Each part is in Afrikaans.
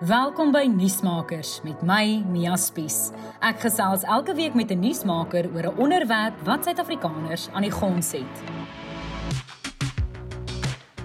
Welkom by Nuusmakers met my Mia Spies. Ek gesels elke week met 'n nuusmaker oor 'n onderwerp wat Suid-Afrikaners aan die gons het.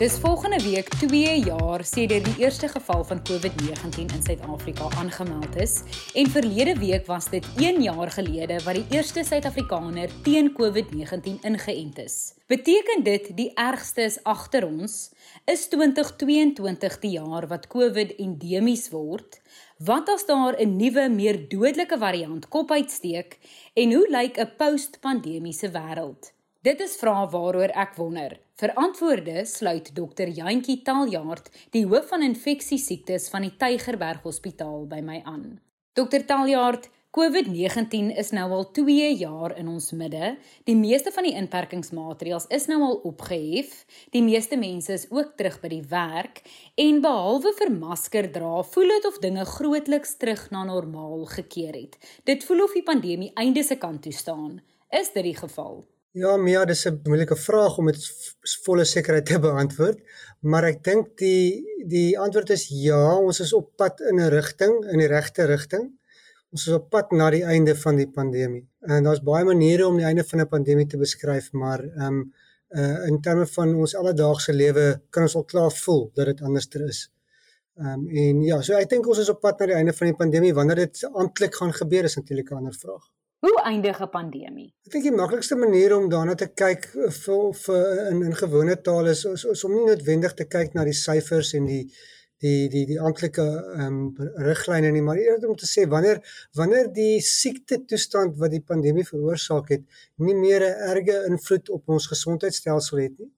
Dis volgende week 2 jaar sedert die eerste geval van COVID-19 in Suid-Afrika aangemeld is en verlede week was dit 1 jaar gelede wat die eerste Suid-Afrikaner teen COVID-19 ingeënt is. Beteken dit die ergste is agter ons? Is 2022 die jaar wat COVID endemies word? Wat as daar 'n nuwe, meer dodelike variant kop uitsteek en hoe lyk 'n post-pandemiese wêreld? Dit is vrae waaroor ek wonder. Vir antwoorde sluit dokter Jantjie Taljaard, die hoof van infeksiesiektes van die Tygerberg Hospitaal by my aan. Dokter Taljaard, COVID-19 is nou al 2 jaar in ons midde. Die meeste van die inperkingsmaatreëls is nou al opgehef. Die meeste mense is ook terug by die werk en behalwe vir masker dra, voel dit of dinge grootliks terug na normaal gekeer het. Dit voel of die pandemie einde se kant toe staan. Is dit die geval? Ja, Mia, dis 'n moeilike vraag om met volle sekerheid te beantwoord, maar ek dink die die antwoord is ja, ons is op pad in 'n rigting, in die regte rigting. Ons is op pad na die einde van die pandemie. En daar's baie maniere om die einde van 'n pandemie te beskryf, maar ehm um, uh in terme van ons alledaagse lewe kan ons al klaar voel dat dit anderster is. Ehm um, en ja, so ek dink ons is op pad na die einde van die pandemie. Wanneer dit amptelik gaan gebeur is natuurlik 'n ander vraag. Hoe eindig 'n pandemie? Ek dink die maklikste manier om daarna te kyk vir vir in in gewone taal is, is, is om nie noodwendig te kyk na die syfers en die die die die amptelike ehm um, riglyne nie, maar eerder om te sê wanneer wanneer die siekte toestand wat die pandemie veroorsaak het, nie meer 'n erge invloed op ons gesondheidstelsel het nie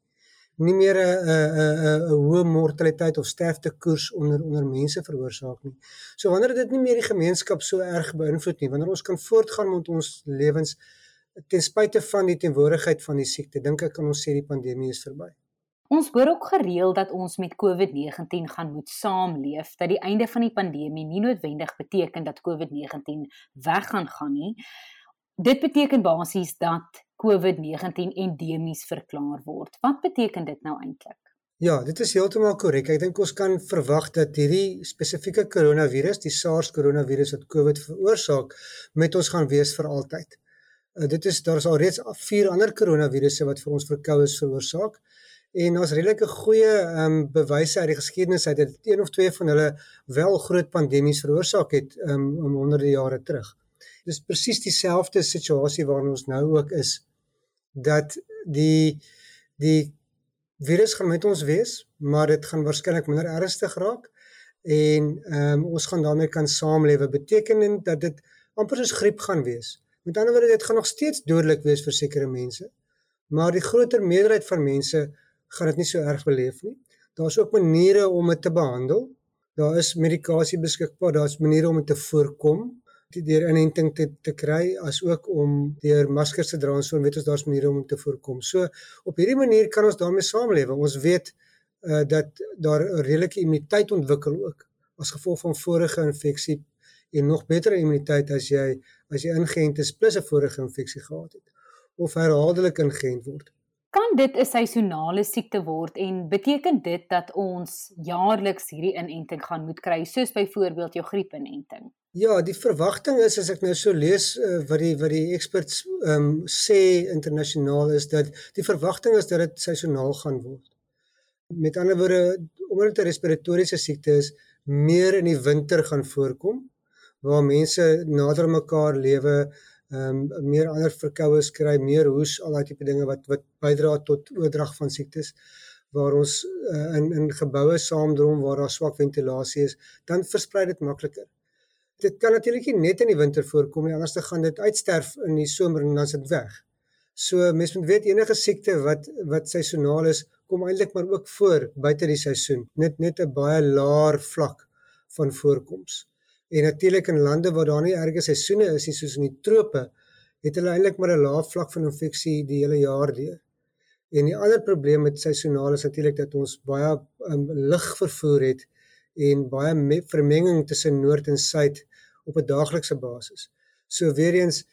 nie meer 'n 'n 'n hoë mortaliteit of sterftekoers onder onder mense veroorsaak nie. So wanneer dit nie meer die gemeenskap so erg beïnvloed nie, wanneer ons kan voortgaan met ons lewens ten spyte van die teenwoordigheid van die siekte, dink ek kan ons sê die pandemie is verby. Ons hoor ook gereeld dat ons met COVID-19 gaan moet saamleef, dat die einde van die pandemie nie noodwendig beteken dat COVID-19 weg gaan gaan nie. Dit beteken basies dat COVID-19 endemies verklaar word. Wat beteken dit nou eintlik? Ja, dit is heeltemal korrek. Ek dink ons kan verwag dat hierdie spesifieke koronavirus, die SARS koronavirus wat COVID veroorsaak, met ons gaan wees vir altyd. Uh, dit is daar's al reeds vier ander koronavirusse wat vir ons verkoues veroorsaak en ons redelike goeie ehm um, bewyse uit die geskiedenis uit dat een of twee van hulle wel groot pandemies veroorsaak het um, om honderde jare terug. Dis presies dieselfde situasie waarin ons nou ook is dat die die virus gaan met ons wees, maar dit gaan waarskynlik minder ernstig raak en ehm um, ons gaan daarmee kan saamlewe. Beteken dat dit amper soos griep gaan wees. Met ander woorde, dit gaan nog steeds dodelik wees vir sekere mense, maar die groter meerderheid van mense gaan dit nie so erg beleef nie. Daar's ook maniere om dit te behandel. Daar is medikasie beskikbaar, daar's maniere om dit te voorkom deur inenting te te kry as ook om deur maskers te dra en so weet ons daar's maniere om dit te voorkom. So op hierdie manier kan ons daarmee saamlewe. Ons weet uh dat daar 'n redelike immuniteit ontwikkel ook as gevolg van vorige infeksie en nog beter immuniteit as jy as jy ingeënt is plus 'n vorige infeksie gehad het of herhaaldelik ingeënt word. Kan dit 'n seisonale siekte word en beteken dit dat ons jaarliks hierdie inenting gaan moet kry soos byvoorbeeld jou griepinenting? Ja, die verwagting is as ek nou so lees uh, wat die wat die experts ehm um, sê internasionaal is dat die verwagting is dat dit seisoonaal gaan word. Met ander woorde, omdat dit 'n respiratoriese siekte is, meer in die winter gaan voorkom waar mense nader mekaar lewe, ehm um, meer ander verkoues kry, meer hoes, al daai tipe dinge wat wat bydra tot oordrag van siektes waar ons uh, in in geboue saamdrom waar daar swak ventilasie is, dan versprei dit makliker dit kan natuurlik net in die winter voorkom nie, anders dan gaan dit uitsterf in die somer en dan is dit weg. So mense moet weet enige siekte wat wat seisoonaal is, kom eintlik maar ook voor buite die seisoen. Net net 'n baie laer vlak van voorkoms. En natuurlik in lande waar daar nie erge seisoene is nie, soos in die trope, het hulle eintlik maar 'n lae vlak van infeksie die hele jaar deur. En die ander probleem met seisoonaal is natuurlik dat ons baie um, lig vervoer het en baie vermenging tussen noord en suid op 'n daaglikse basis. So weer eens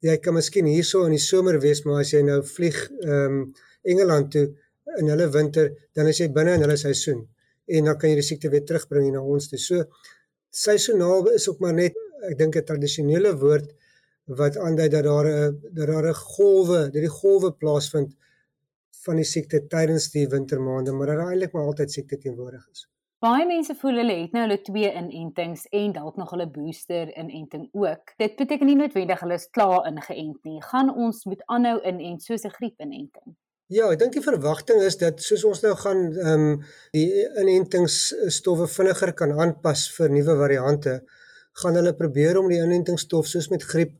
jy kan miskien hierso in die somer wees, maar as jy nou vlieg ehm um, Engeland toe in hulle winter, dan is jy binne in hulle seisoen en dan kan jy die siekte weer terugbring na ons toe. So Seisonaal is ook maar net ek dink 'n tradisionele woord wat aandui dat daar 'n dat daar 'n golwe, dat die golwe plaasvind van die siekte tydens die wintermaande, maar dat daar eintlik maar altyd siekte teenwoordig is. Baie mense voel hulle het nou hulle twee inentings en dalk nog hulle booster inenting ook. Dit beteken nie noodwendig hulle is klaar ingeënt nie. Gaan ons moet aanhou inent soos 'n griepinenting? Ja, ek dink die verwagting is dat soos ons nou gaan ehm um, die inentingsstowwe vinniger kan aanpas vir nuwe variante, gaan hulle probeer om die inentingsstof soos met griep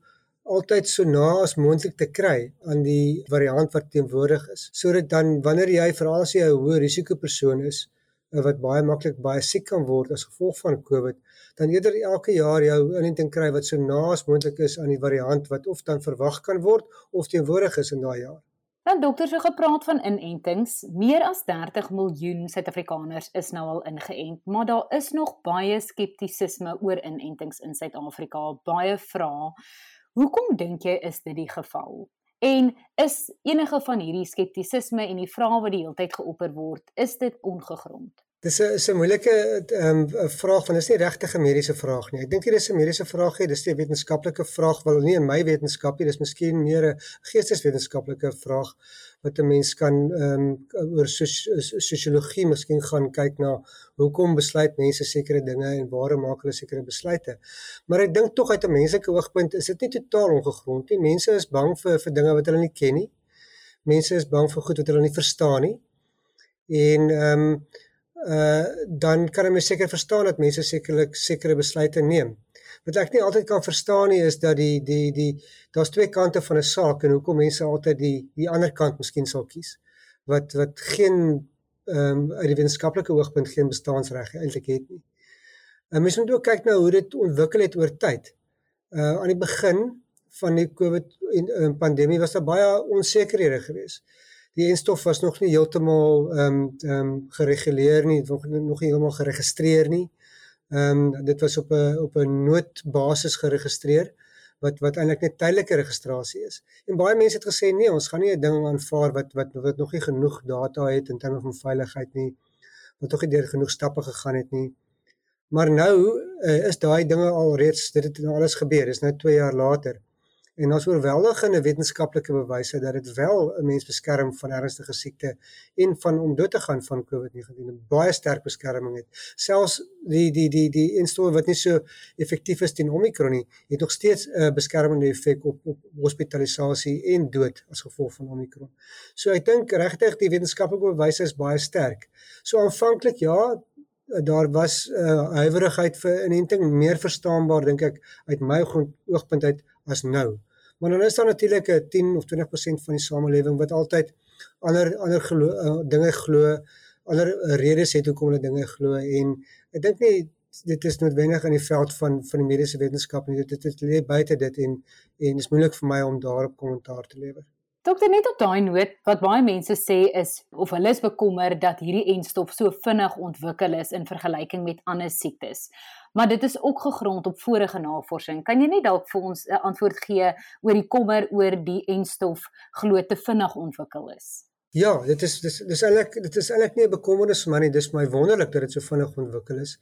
altyd so na as moontlik te kry aan die variant wat teenwoordig is. Sodat dan wanneer jy veral as jy 'n hoë risiko persoon is eh, wat baie maklik baie siek kan word as gevolg van COVID, dan eerder elke jaar jou inenting kry wat so na as moontlik is aan die variant wat of dan verwag kan word of teenwoordig is in daai jaar. Dan dokters het gepraat van inentings. Meer as 30 miljoen Suid-Afrikaners is nou al ingeënt, maar daar is nog baie skeptisisme oor inentings in Suid-Afrika. Baie vrae Hoekom dink jy is dit die geval? En is enige van hierdie skeptisisme en die vrae wat die hele tyd geopper word, is dit ongegrond? Dis 'n 'n moeilike ehm um, vraag want dit is nie regtig 'n mediese vraag nie. Ek dink dit is 'n mediese vraag nie, dis 'n wetenskaplike vraag, wel nie in my wetenskap nie, dis miskien meer 'n geesteswetenskaplike vraag wat 'n mens kan ehm um, oor sosiologie miskien gaan kyk na hoekom besluit mense sekere dinge en waarom maak hulle sekere besluite. Maar ek dink tog uit 'n menslike oogpunt is dit nie totaal ongegrond nie. Mense is bang vir vir dinge wat hulle nie ken nie. Mense is bang vir goed wat hulle nie verstaan nie. En ehm um, uh dan kan jy seker verstaan dat mense sekerlik sekere besluite neem. Wat ek nie altyd kan verstaan nie is dat die die die daar's twee kante van 'n saak en hoekom mense altyd die die ander kant miskien sal kies wat wat geen ehm um, uit die wetenskaplike oogpunt geen bestaansreg eintlik het nie. En mens moet ook kyk na hoe dit ontwikkel het oor tyd. Uh aan die begin van die COVID en, en pandemie was daar baie onsekerhede geweest die enstof was nog nie heeltemal ehm um, ehm um, gereguleer nie, nog nog nie heeltemal geregistreer nie. Ehm um, dit was op 'n op 'n noodbasis geregistreer wat wat eintlik net tydelike registrasie is. En baie mense het gesê nee, ons gaan nie 'n ding aanvaar wat wat wat nog nie genoeg data het in terme van veiligheid nie. Wat nog nie deur genoeg stappe gegaan het nie. Maar nou uh, is daai dinge al reeds dit het nou alles gebeur. Dit is nou 2 jaar later. En ons oorweldigende wetenskaplike bewyse dat dit wel 'n mens beskerm van ernstige siekte en van om dood te gaan van COVID-19 'n baie sterk beskerming het. Selfs die die die die instoor wat nie so effektief is teen Omicron nie, het nog steeds 'n beskermende effek op op hospitalisasie en dood as gevolg van Omicron. So ek dink regtig die wetenskaplike bewyse is baie sterk. So aanvanklik ja, daar was 'n uh, huiwerigheid vir inenting meer verstaanbaar dink ek uit my oogpunt uit as nou. Maar dan is daar natuurlik 'n 10 of 20% van die samelewing wat altyd ander ander glo, uh, dinge glo, ander redes het hoekom hulle dinge glo en ek dink nie dit is noodwendig in die veld van van die mediese wetenskap nie. Dit dit lê buite dit en en is moeilik vir my om daarop kommentaar te lewer. Dokter net op daai noot wat baie mense sê is of hulle is bekommer dat hierdie enstof so vinnig ontwikkel is in vergelyking met ander siektes maar dit is ook gegrond op vorige navorsing. Kan jy net dalk vir ons 'n antwoord gee oor die kommer oor die enstof glo te vinnig ontwikkel is? Ja, dit is dis dis eintlik dit is eintlik nie 'n bekommernis vir my nie, dis my wonderlik dat dit so vinnig ontwikkel is.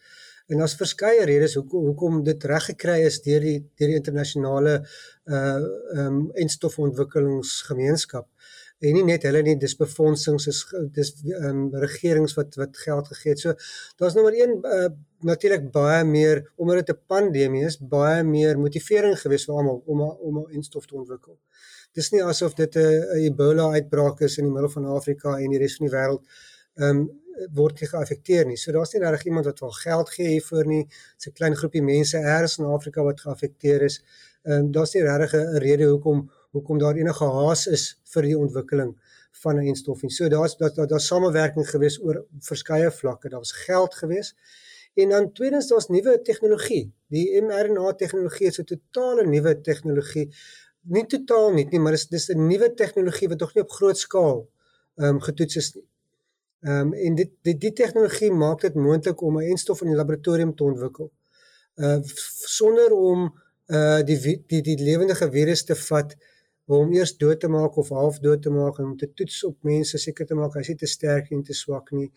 En daar's verskeie redes hoekom hoekom dit reg gekry is deur die deur die internasionale uh ehm um, enstofontwikkelingsgemeenskap en nie net hulle nie dis befondsings is dis ehm um, regerings wat wat geld gegee het. So daar's nommer 1 uh, natuurlik baie meer omdat dit 'n pandemie is, baie meer motivering gewees vir almal om om 'n instof te ontwikkel. Dis nie asof dit 'n Ebola uitbraak is in die middel van Afrika en die res van die wêreld ehm um, word nie geaffekteer nie. So daar's nie regtig iemand wat wil geld gee hiervoor nie. Dit's 'n klein groepie mense eers in Afrika wat geaffekteer is. Ehm um, daar's nie regtig 'n rede hoekom hoekom daar enige haas is vir die ontwikkeling van 'n enstof nie. So daar's daar daar daar's samewerking gewees oor verskeie vlakke. Daar was geld gewees. En dan tweedens daar's nuwe tegnologie. Die mRNA tegnologie is 'n totale nuwe tegnologie. Nie totaal nie, nie, maar dis dis 'n nuwe tegnologie wat nog nie op groot skaal ehm um, getoets is nie. Ehm um, en dit die die tegnologie maak dit moontlik om 'n enstof in die laboratorium te ontwikkel. Uh sonder om uh die die die lewendige virus te vat om eers dood te maak of half dood te maak en om te toets op mense seker te maak hy is nie te sterk en te swak nie.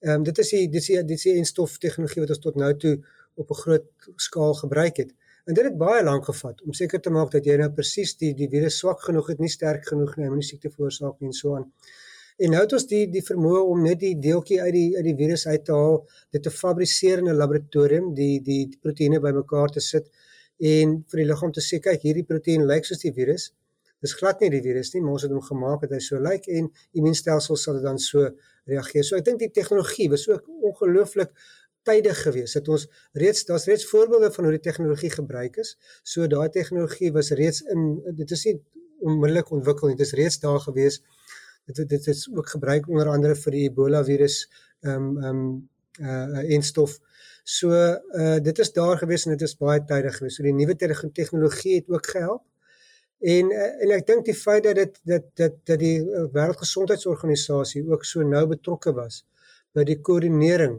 Ehm um, dit is die dit is die dit is die enstof tegnologie wat ons tot nou toe op 'n groot skaal gebruik het. En dit het baie lank gevat om seker te maak dat jy nou presies die die virus swak genoeg het, nie sterk genoeg nie, om nie siekte veroorsaak nie en so aan. En nou het ons die die vermoë om net die deeltjie uit die uit die virus uit te haal, dit te fabriseer in 'n laboratorium, die die, die proteïene bymekaar te sit en vir die liggaam te sê kyk hierdie proteïen lyk soos die virus. Dis glad nie die virus nie, maar ons het hom gemaak dat hy so lyk en immuunstelsel sal dit dan so reageer. So ek dink die tegnologie was ook ongelooflik tydig geweest. Het ons reeds daar's reeds voorbeelde van hoe die tegnologie gebruik is. So daai tegnologie was reeds in dit is nie onmiddellik ontwikkel nie. Dit is reeds daar geweest dit dit is ook gebruik onder andere vir die Ebola virus ehm um, ehm um, uh en stof. So uh dit is daar gewees en dit is baie tydig gewees. So die nuwe tegnologie het ook gehelp. En uh, en ek dink die feit dat dit dat dat dat die wêreldgesondheidsorganisasie ook so nou betrokke was by die koördinering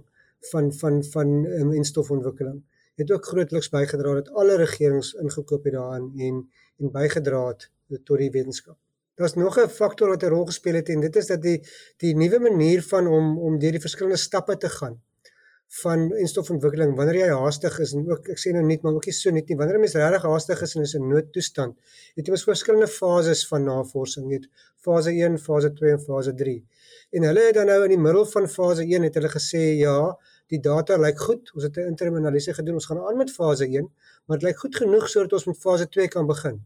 van van van um, en stofontwikkeling het ook grootliks bygedra dat alle regerings ingekoop het daarin en en bygedra het tot die wetenskap. Daar's nog 'n faktor wat 'n rol gespeel het en dit is dat die die nuwe manier van om om deur die verskillende stappe te gaan van enstofontwikkeling wanneer jy haastig is en ook ek sê nou net maar ook nie so net nie wanneer 'n mens regtig haastig is en is 'n noodtoestand het jy mos verskillende fases van navorsing het fase 1 fase 2 en fase 3 en hulle het dan nou in die middel van fase 1 het hulle gesê ja die data lyk goed ons het 'n interim analise gedoen ons gaan aan met fase 1 maar dit lyk goed genoeg sodat ons met fase 2 kan begin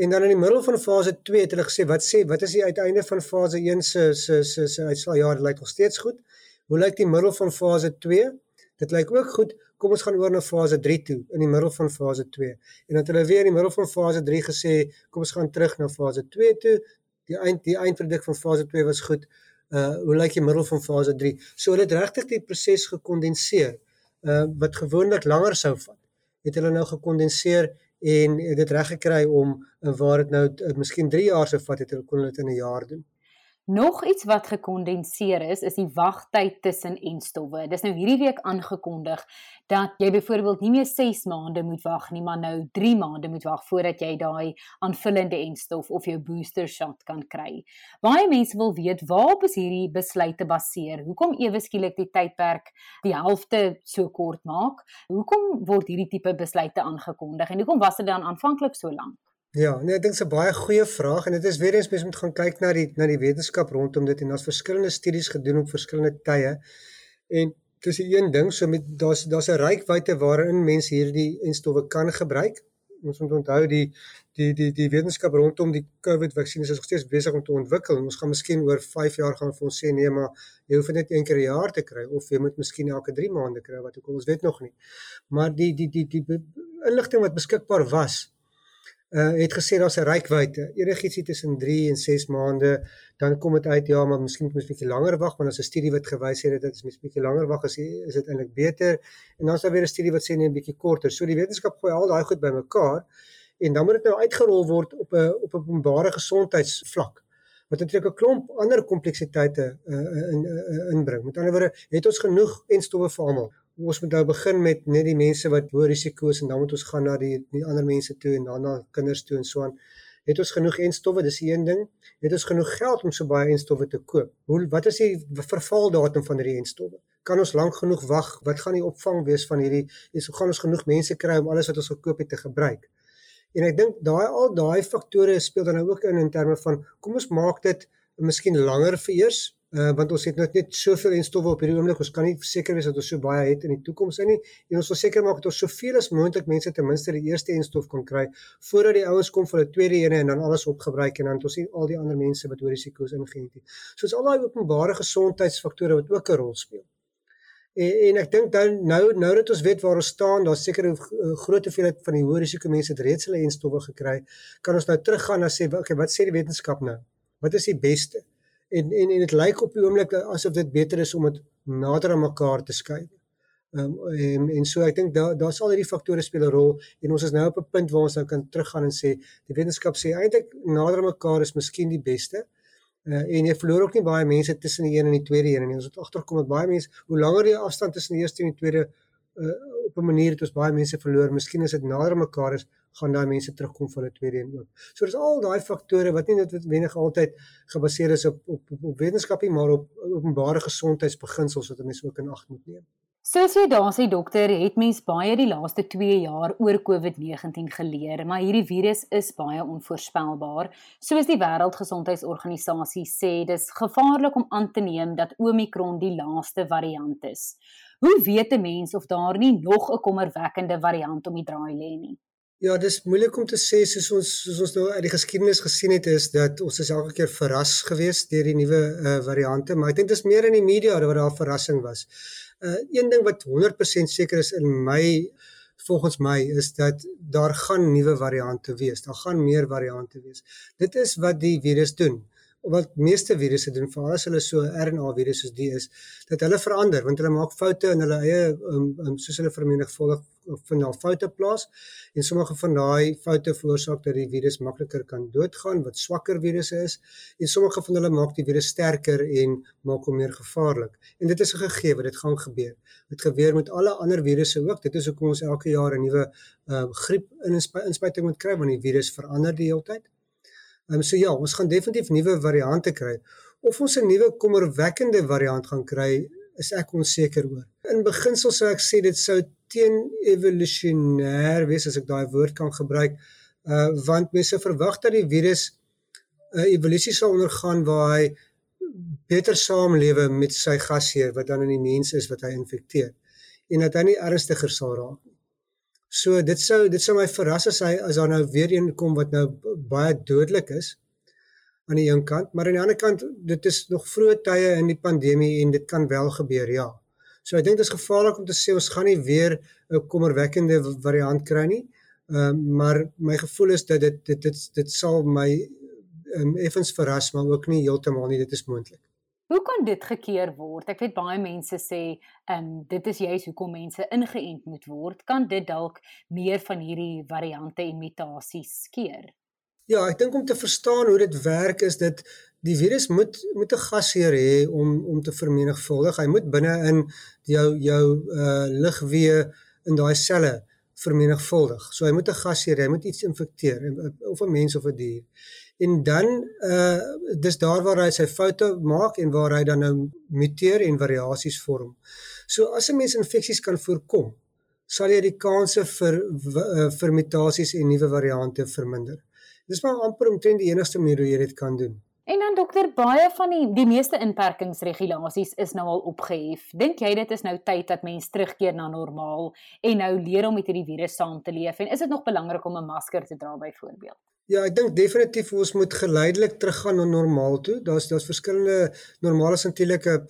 En dan in die middel van fase 2 het hulle gesê wat sê wat is die uiteinde van fase 1 se se se se uitslae? Ja, dit lyk nog steeds goed. Hoe lyk die middel van fase 2? Dit lyk ook goed. Kom ons gaan oor na fase 3 toe in die middel van fase 2. En dan het hulle weer in die middel van fase 3 gesê, kom ons gaan terug na fase 2 toe. Die eind die eindproduk van fase 2 was goed. Uh hoe lyk die middel van fase 3? So hulle het regtig die proses gekondenseer. Uh wat gewoonlik langer sou vat, het hulle nou gekondenseer en dit reg gekry om waar dit nou uh, miskien 3 jaar sou vat het hulle kon dit in 'n jaar doen. Nog iets wat gekondenseer is, is die wagtyd tussen enstowwe. Dis nou hierdie week aangekondig dat jy byvoorbeeld nie meer 6 maande moet wag nie, maar nou 3 maande moet wag voordat jy daai aanvullende enstof of jou booster shot kan kry. Baie mense wil weet waarop is hierdie besluite baseer? Hoekom ewe skielik die tydperk die helfte so kort maak? Hoekom word hierdie tipe besluite aangekondig en hoekom was dit dan aanvanklik so lank? Ja, nee, ek dink dit is 'n baie goeie vraag en dit is weer eens mens moet gaan kyk na die na die wetenskap rondom dit en daar's verskillende studies gedoen op verskillende tye. En dis 'n een ding, so met daar's daar's 'n ryk wyte waarin mense hierdie enstowwe kan gebruik. Ons moet onthou die die die die wetenskap rondom die COVID vaksin is nog steeds besig om te ontwikkel. Ons gaan miskien oor 5 jaar gaan vir ons sê nee, maar jy hoef net een keer 'n jaar te kry of jy moet miskien elke 3 maande kry wat ook al ons weet nog nie. Maar die die die, die inligting wat beskikbaar was uh het gesê daar's 'n rykwyte. Enigiets tussen 3 en 6 maande, dan kom dit uit ja, maar miskien moet ons 'n bietjie langer wag, want as 'n studie wat gewys het dat dit is 'n bietjie langer wag is, is dit eintlik beter. En dan is daar weer 'n studie wat sê nee, 'n bietjie korter. So die wetenskap gooi al daai goed bymekaar en dan moet dit nou uitgerol word op 'n op 'n openbare gesondheidsvlak wat natuurlik 'n klomp ander kompleksiteite uh, in uh, inbring. Met ander woorde, het ons genoeg en stowwe vir almal ons moet nou begin met net die mense wat hoë risiko is en dan moet ons gaan na die die ander mense toe en dan na kinders toe en so aan. Het ons genoeg enstowwe? Dis een ding. Het ons genoeg geld om so baie enstowwe te koop? Hoe wat is die vervaldatum van hierdie enstowwe? Kan ons lank genoeg wag? Wat gaan die opvang wees van hierdie? Is gaan ons genoeg mense kry om alles wat ons gekoop het te gebruik? En ek dink daai al daai faktore speel dan nou ook in in terme van kom ons maak dit miskien langer vir eers Uh, want ons het nou net soveel en stowwe op hierdie oomblik. Ons kan nie seker wees dat ons so baie het in die toekoms nie. En ons wil seker maak dat ons soveel as moontlik mense ten minste die eerste en stof kan kry voordat die ouens kom vir die tweede ene en dan alles opgebruik en dan het ons nie al die ander mense wat oor risiko's ingeënt het. So is al daai openbare gesondheidsfaktore wat ook 'n rol speel. En, en ek dink dan nou nou dat ons weet waar ons staan, daar's seker 'n groot hoeveelheid van die hoë risiko mense het reeds hulle en stowwe gekry, kan ons nou teruggaan en sê, okay, wat sê die wetenskap nou? Wat is die beste? En en en dit lyk op die oomblik asof dit beter is om dit nader aan mekaar te skuif. Ehm um, en en so ek dink daar daar sal hierdie faktore speel 'n rol en ons is nou op 'n punt waar ons nou kan teruggaan en sê die wetenskap sê eintlik nader aan mekaar is miskien die beste. Uh, en jy verloor ook nie baie mense tussen die een en die tweede een nie. Ons het agterkom dat baie mense hoe langer die afstand tussen die eerste en die tweede uh, op 'n manier het ons baie mense verloor. Miskien as dit nader mekaar is, gaan daai mense terugkom van 'n tweede een ook. So dis al daai faktore wat nie noodwendig altyd gebaseer is op op op, op wetenskap nie, maar op openbare gesondheidsbeginsels wat mense ook in ag moet neem. Soos jy daar sê dokter, het mens baie die laaste 2 jaar oor COVID-19 geleer, maar hierdie virus is baie onvoorspelbaar. Soos die Wêreldgesondheidsorganisasie sê, dis gevaarlik om aan te neem dat Omicron die laaste variant is. Hoe weet 'n mens of daar nie nog 'n kommerwekkende variant om die draai lê nie? Ja, dis moeilik om te sê soos ons soos ons nou uit die geskiedenis gesien het is dat ons is elke keer verras gewees deur die nuwe uh, variante, maar ek dink dit is meer in die media waar daar verrassing was. Uh een ding wat 100% seker is in my volgens my is dat daar gaan nuwe variante wees. Daar gaan meer variante wees. Dit is wat die virus doen wat meeste virusse doen veral as hulle so RNA virusse soos die is dat hulle verander want hulle maak foute in hulle eie um, um, soos hulle vermenigvuldig van daai foute plaas en sommige van daai foute veroorsaak dat die virus makliker kan doodgaan wat swakker virusse is en sommige van hulle maak die virus sterker en maak hom meer gevaarlik. En dit is 'n gegewe dit gaan gebeur. Dit gebeur met alle ander virusse ook. Dit is hoekom ons elke jaar 'n nuwe uh, griep inspuiting moet kry want die virus verander die hele tyd Ehm um, so ja, ons gaan definitief nuwe variante kry. Of ons 'n nuwe kommerwekkende variant gaan kry, is ek onseker oor. In beginsel sou ek sê dit sou teen evolusionêr wees as ek daai woord kan gebruik, uh want mense verwag dat die virus 'n uh, evolusie sal ondergaan waar hy beter saamlewe met sy gasheer wat dan in die mens is wat hy infekteer en dat hy nie ernstiger sal raak nie. So dit sou dit sou my verras as hy as daar nou weer een kom wat nou baie dodelik is aan die een kant, maar aan die ander kant dit is nog vroeë tye in die pandemie en dit kan wel gebeur, ja. So ek dink dit is gevaarlik om te sê ons gaan nie weer 'n kommerwekkende variant kry nie. Ehm uh, maar my gevoel is dat dit dit dit dit sal my um, effens verras maar ook nie heeltemal nie, dit is moontlik. Hoe kan dit gekeer word? Ek weet baie mense sê, ehm um, dit is juist hoekom mense ingeënt moet word. Kan dit dalk meer van hierdie variante en mutasies keer? Ja, ek dink om te verstaan hoe dit werk is dit die virus moet moet 'n gasheer hê om om te vermenigvuldig. Hy moet binne in jou jou uh ligweë in daai selle vermenigvuldig. So hy moet 'n gasheer hê, hy moet iets infekteer of 'n mens of 'n dier en dan uh dis daar waar hy sy foute maak en waar hy dan nou muteer en variasies vorm. So as 'n mens infeksies kan voorkom, sal jy die kanse vir vir mutasies en nuwe variante verminder. Dis maar amper omtrent die enigste manier hoe jy dit kan doen. En dan dokter, baie van die die meeste inperkingsregulasies is nou al opgehef. Dink jy dit is nou tyd dat mense terugkeer na normaal en nou leer om met hierdie virus saam te leef en is dit nog belangrik om 'n masker te dra byvoorbeeld? Ja, ek dink definitief ons moet geleidelik teruggaan na normaal toe. Daar's daar's verskillende normale sintelike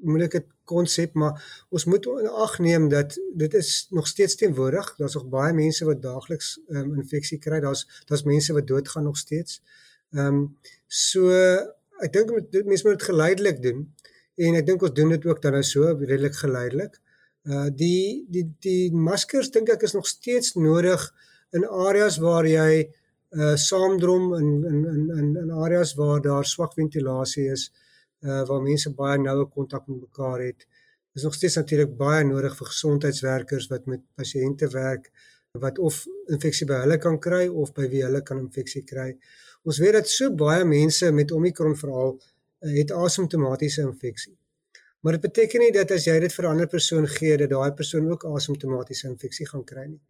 moeilike konsep, maar ons moet in ag neem dat dit is nog steeds teenwoordig. Daar's nog baie mense wat daagliks um, infeksie kry. Daar's daar's mense wat doodgaan nog steeds. Ehm um, so ek dink mense moet dit geleidelik doen en ek dink ons doen dit ook dan nou so redelik geleidelik. Uh die die die maskers dink ek is nog steeds nodig in areas waar jy uh saamdrom in in in in in areas waar daar swak ventilasie is uh waar mense baie noue kontak met mekaar het is nog steeds natuurlik baie nodig vir gesondheidswerkers wat met pasiënte werk wat of infeksie by hulle kan kry of by wie hulle kan infeksie kry. Ons weet dat so baie mense met Omicron veral uh, het asymptomatiese infeksie. Maar dit beteken nie dat as jy dit vir 'n ander persoon gee dat daai persoon ook asymptomatiese infeksie gaan kry nie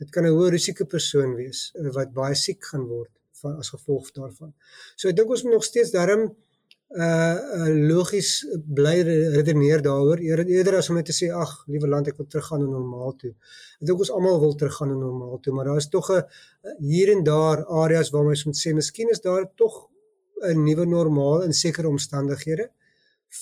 dit kan 'n hoë risiko persoon wees eh, wat baie siek gaan word van as gevolg daarvan. So ek dink ons moet nog steeds daarom uh, logies bly redeneer daaroor eerder as om net te sê ag liewe land ek wil teruggaan na normaal toe. Ek dink ons almal wil teruggaan na normaal toe, maar daar is tog 'n hier en daar areas waar mens moet sê miskien is daar tog 'n nuwe normaal in sekere omstandighede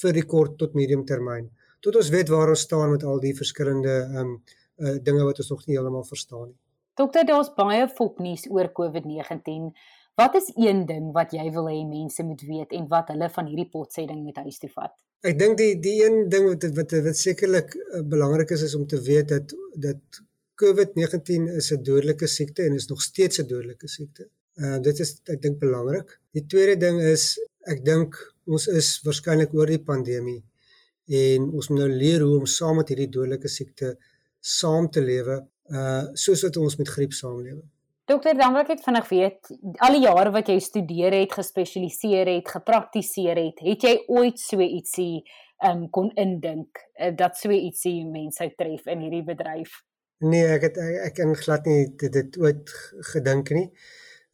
vir die kort tot medium termyn. Tot ons weet waar ons staan met al die verskillende um uh, dinge wat ons nog nie heeltemal verstaan nie. Dokter, daar's baie fopnuus oor COVID-19. Wat is een ding wat jy wil hê mense moet weet en wat hulle van hierdie potsetting met huis toe vat? Ek dink die die een ding wat wat wat sekerlik uh, belangrik is is om te weet dat dat COVID-19 is 'n dodelike siekte en is nog steeds 'n dodelike siekte. Uh dit is ek dink belangrik. Die tweede ding is ek dink ons is waarskynlik oor die pandemie en ons moet nou leer hoe om saam met hierdie dodelike siekte saam te lewe uh soos wat ons met griep saamlewe. Dokter, dan wil ek net vinnig weet, al die jare wat jy studeer het, gespesialiseer het, gepraktiseer het, het jy ooit so ietsie um kon indink uh, dat so ietsie mense sou tref in hierdie bedryf? Nee, ek het ek, ek in glad nie dit, dit ooit gedink nie.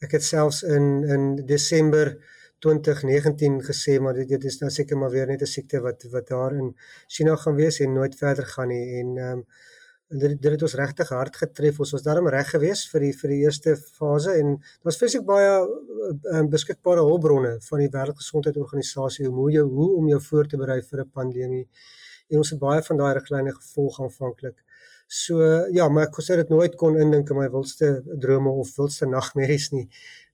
Ek het selfs in in Desember 2019 gesê maar dit, dit is nou seker maar weer net 'n siekte wat wat daar in China gaan wees en nooit verder gaan nie en um, dit dit het ons regtig hard getref. Ons was daarom reg geweest vir die vir die eerste fase en daar's fisiek baie uh, beskikbare hulpbronne van die Wêreldgesondheidsorganisasie hoe jy hoe om jou voor te berei vir 'n pandemie. En ons het baie van daai riglyne gevolg aanvanklik. So ja, maar ek sê dit nooit kon indink in my wildste drome of wildste nagmerries nie.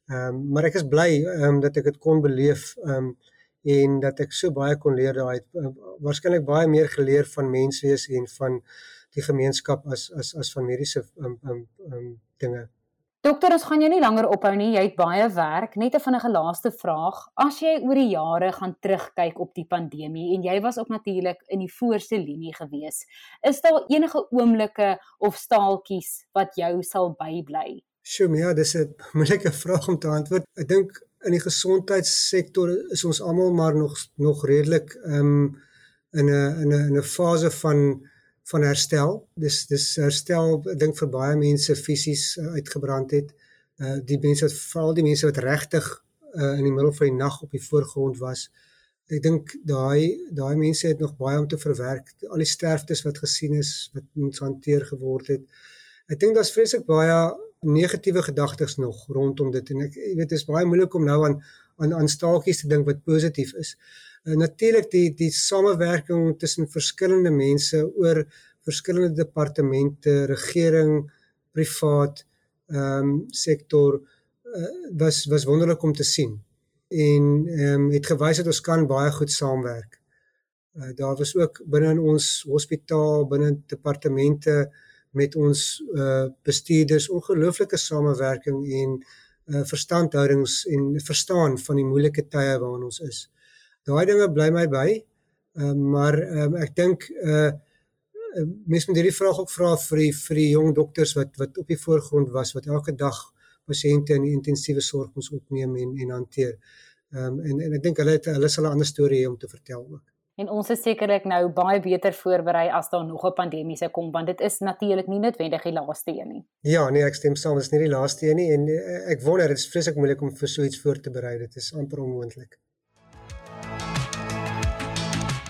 Ehm um, maar ek is bly ehm um, dat ek dit kon beleef ehm um, en dat ek so baie kon leer daai uh, waarskynlik baie meer geleer van menswees en van die gemeenskap as as as van mediese um, um, um, dinge. Dokter, ons gaan jou nie langer ophou nie. Jy het baie werk. Net 'n vinnige laaste vraag. As jy oor die jare gaan terugkyk op die pandemie en jy was ook natuurlik in die voorste linie gewees, is daar enige oomblikke of staaltjies wat jou sal bybly? Sjoe, ja, dis 'n moeilike vraag om te antwoord. Ek dink in die gesondheidssektor is ons almal maar nog nog redelik ehm um, in 'n in 'n 'n fase van van herstel. Dis dis herstel ek dink vir baie mense fisies uh, uitgebrand het. Uh die mense wat veral die mense wat regtig uh in die middel van die nag op die voorgrond was. Ek dink daai daai mense het nog baie om te verwerk. Al die sterftes wat gesien is wat moet hanteer geword het. Ek dink daar's vreeslik baie negatiewe gedagtes nog rondom dit en ek jy weet dit is baie moeilik om nou aan aan aan staaltjies te dink wat positief is. Uh, Natuurlik die die samewerking tussen verskillende mense oor verskillende departemente, regering, privaat ehm um, sektor uh, was was wonderlik om te sien. En ehm um, het gewys dat ons kan baie goed saamwerk. Uh, daar was ook binne in ons hospitaal, binne departemente met ons uh, bestuurders ongelooflike samewerking en uh, verstandhoudings en verstaan van die moeilike tye waarin ons is daai dinge bly my by. Ehm uh, maar um, ek dink uh mense moet hierdie vraag ook vra vir die vir die jong dokters wat wat op die voorgrond was wat elke dag pasiënte in intensiewe sorg moes opneem en en hanteer. Ehm um, en en ek dink hulle het hulle sal 'n ander storie hê om te vertel ook. En ons is sekerlik nou baie beter voorberei as daar nog 'n pandemie se kom want dit is natuurlik nie noodwendig die laaste een nie. Ja, nee, ek stem saam, dit is nie die laaste een nie en ek wonder dit is vreeslik moeilik om vir so iets voor te berei. Dit is amper onmoontlik.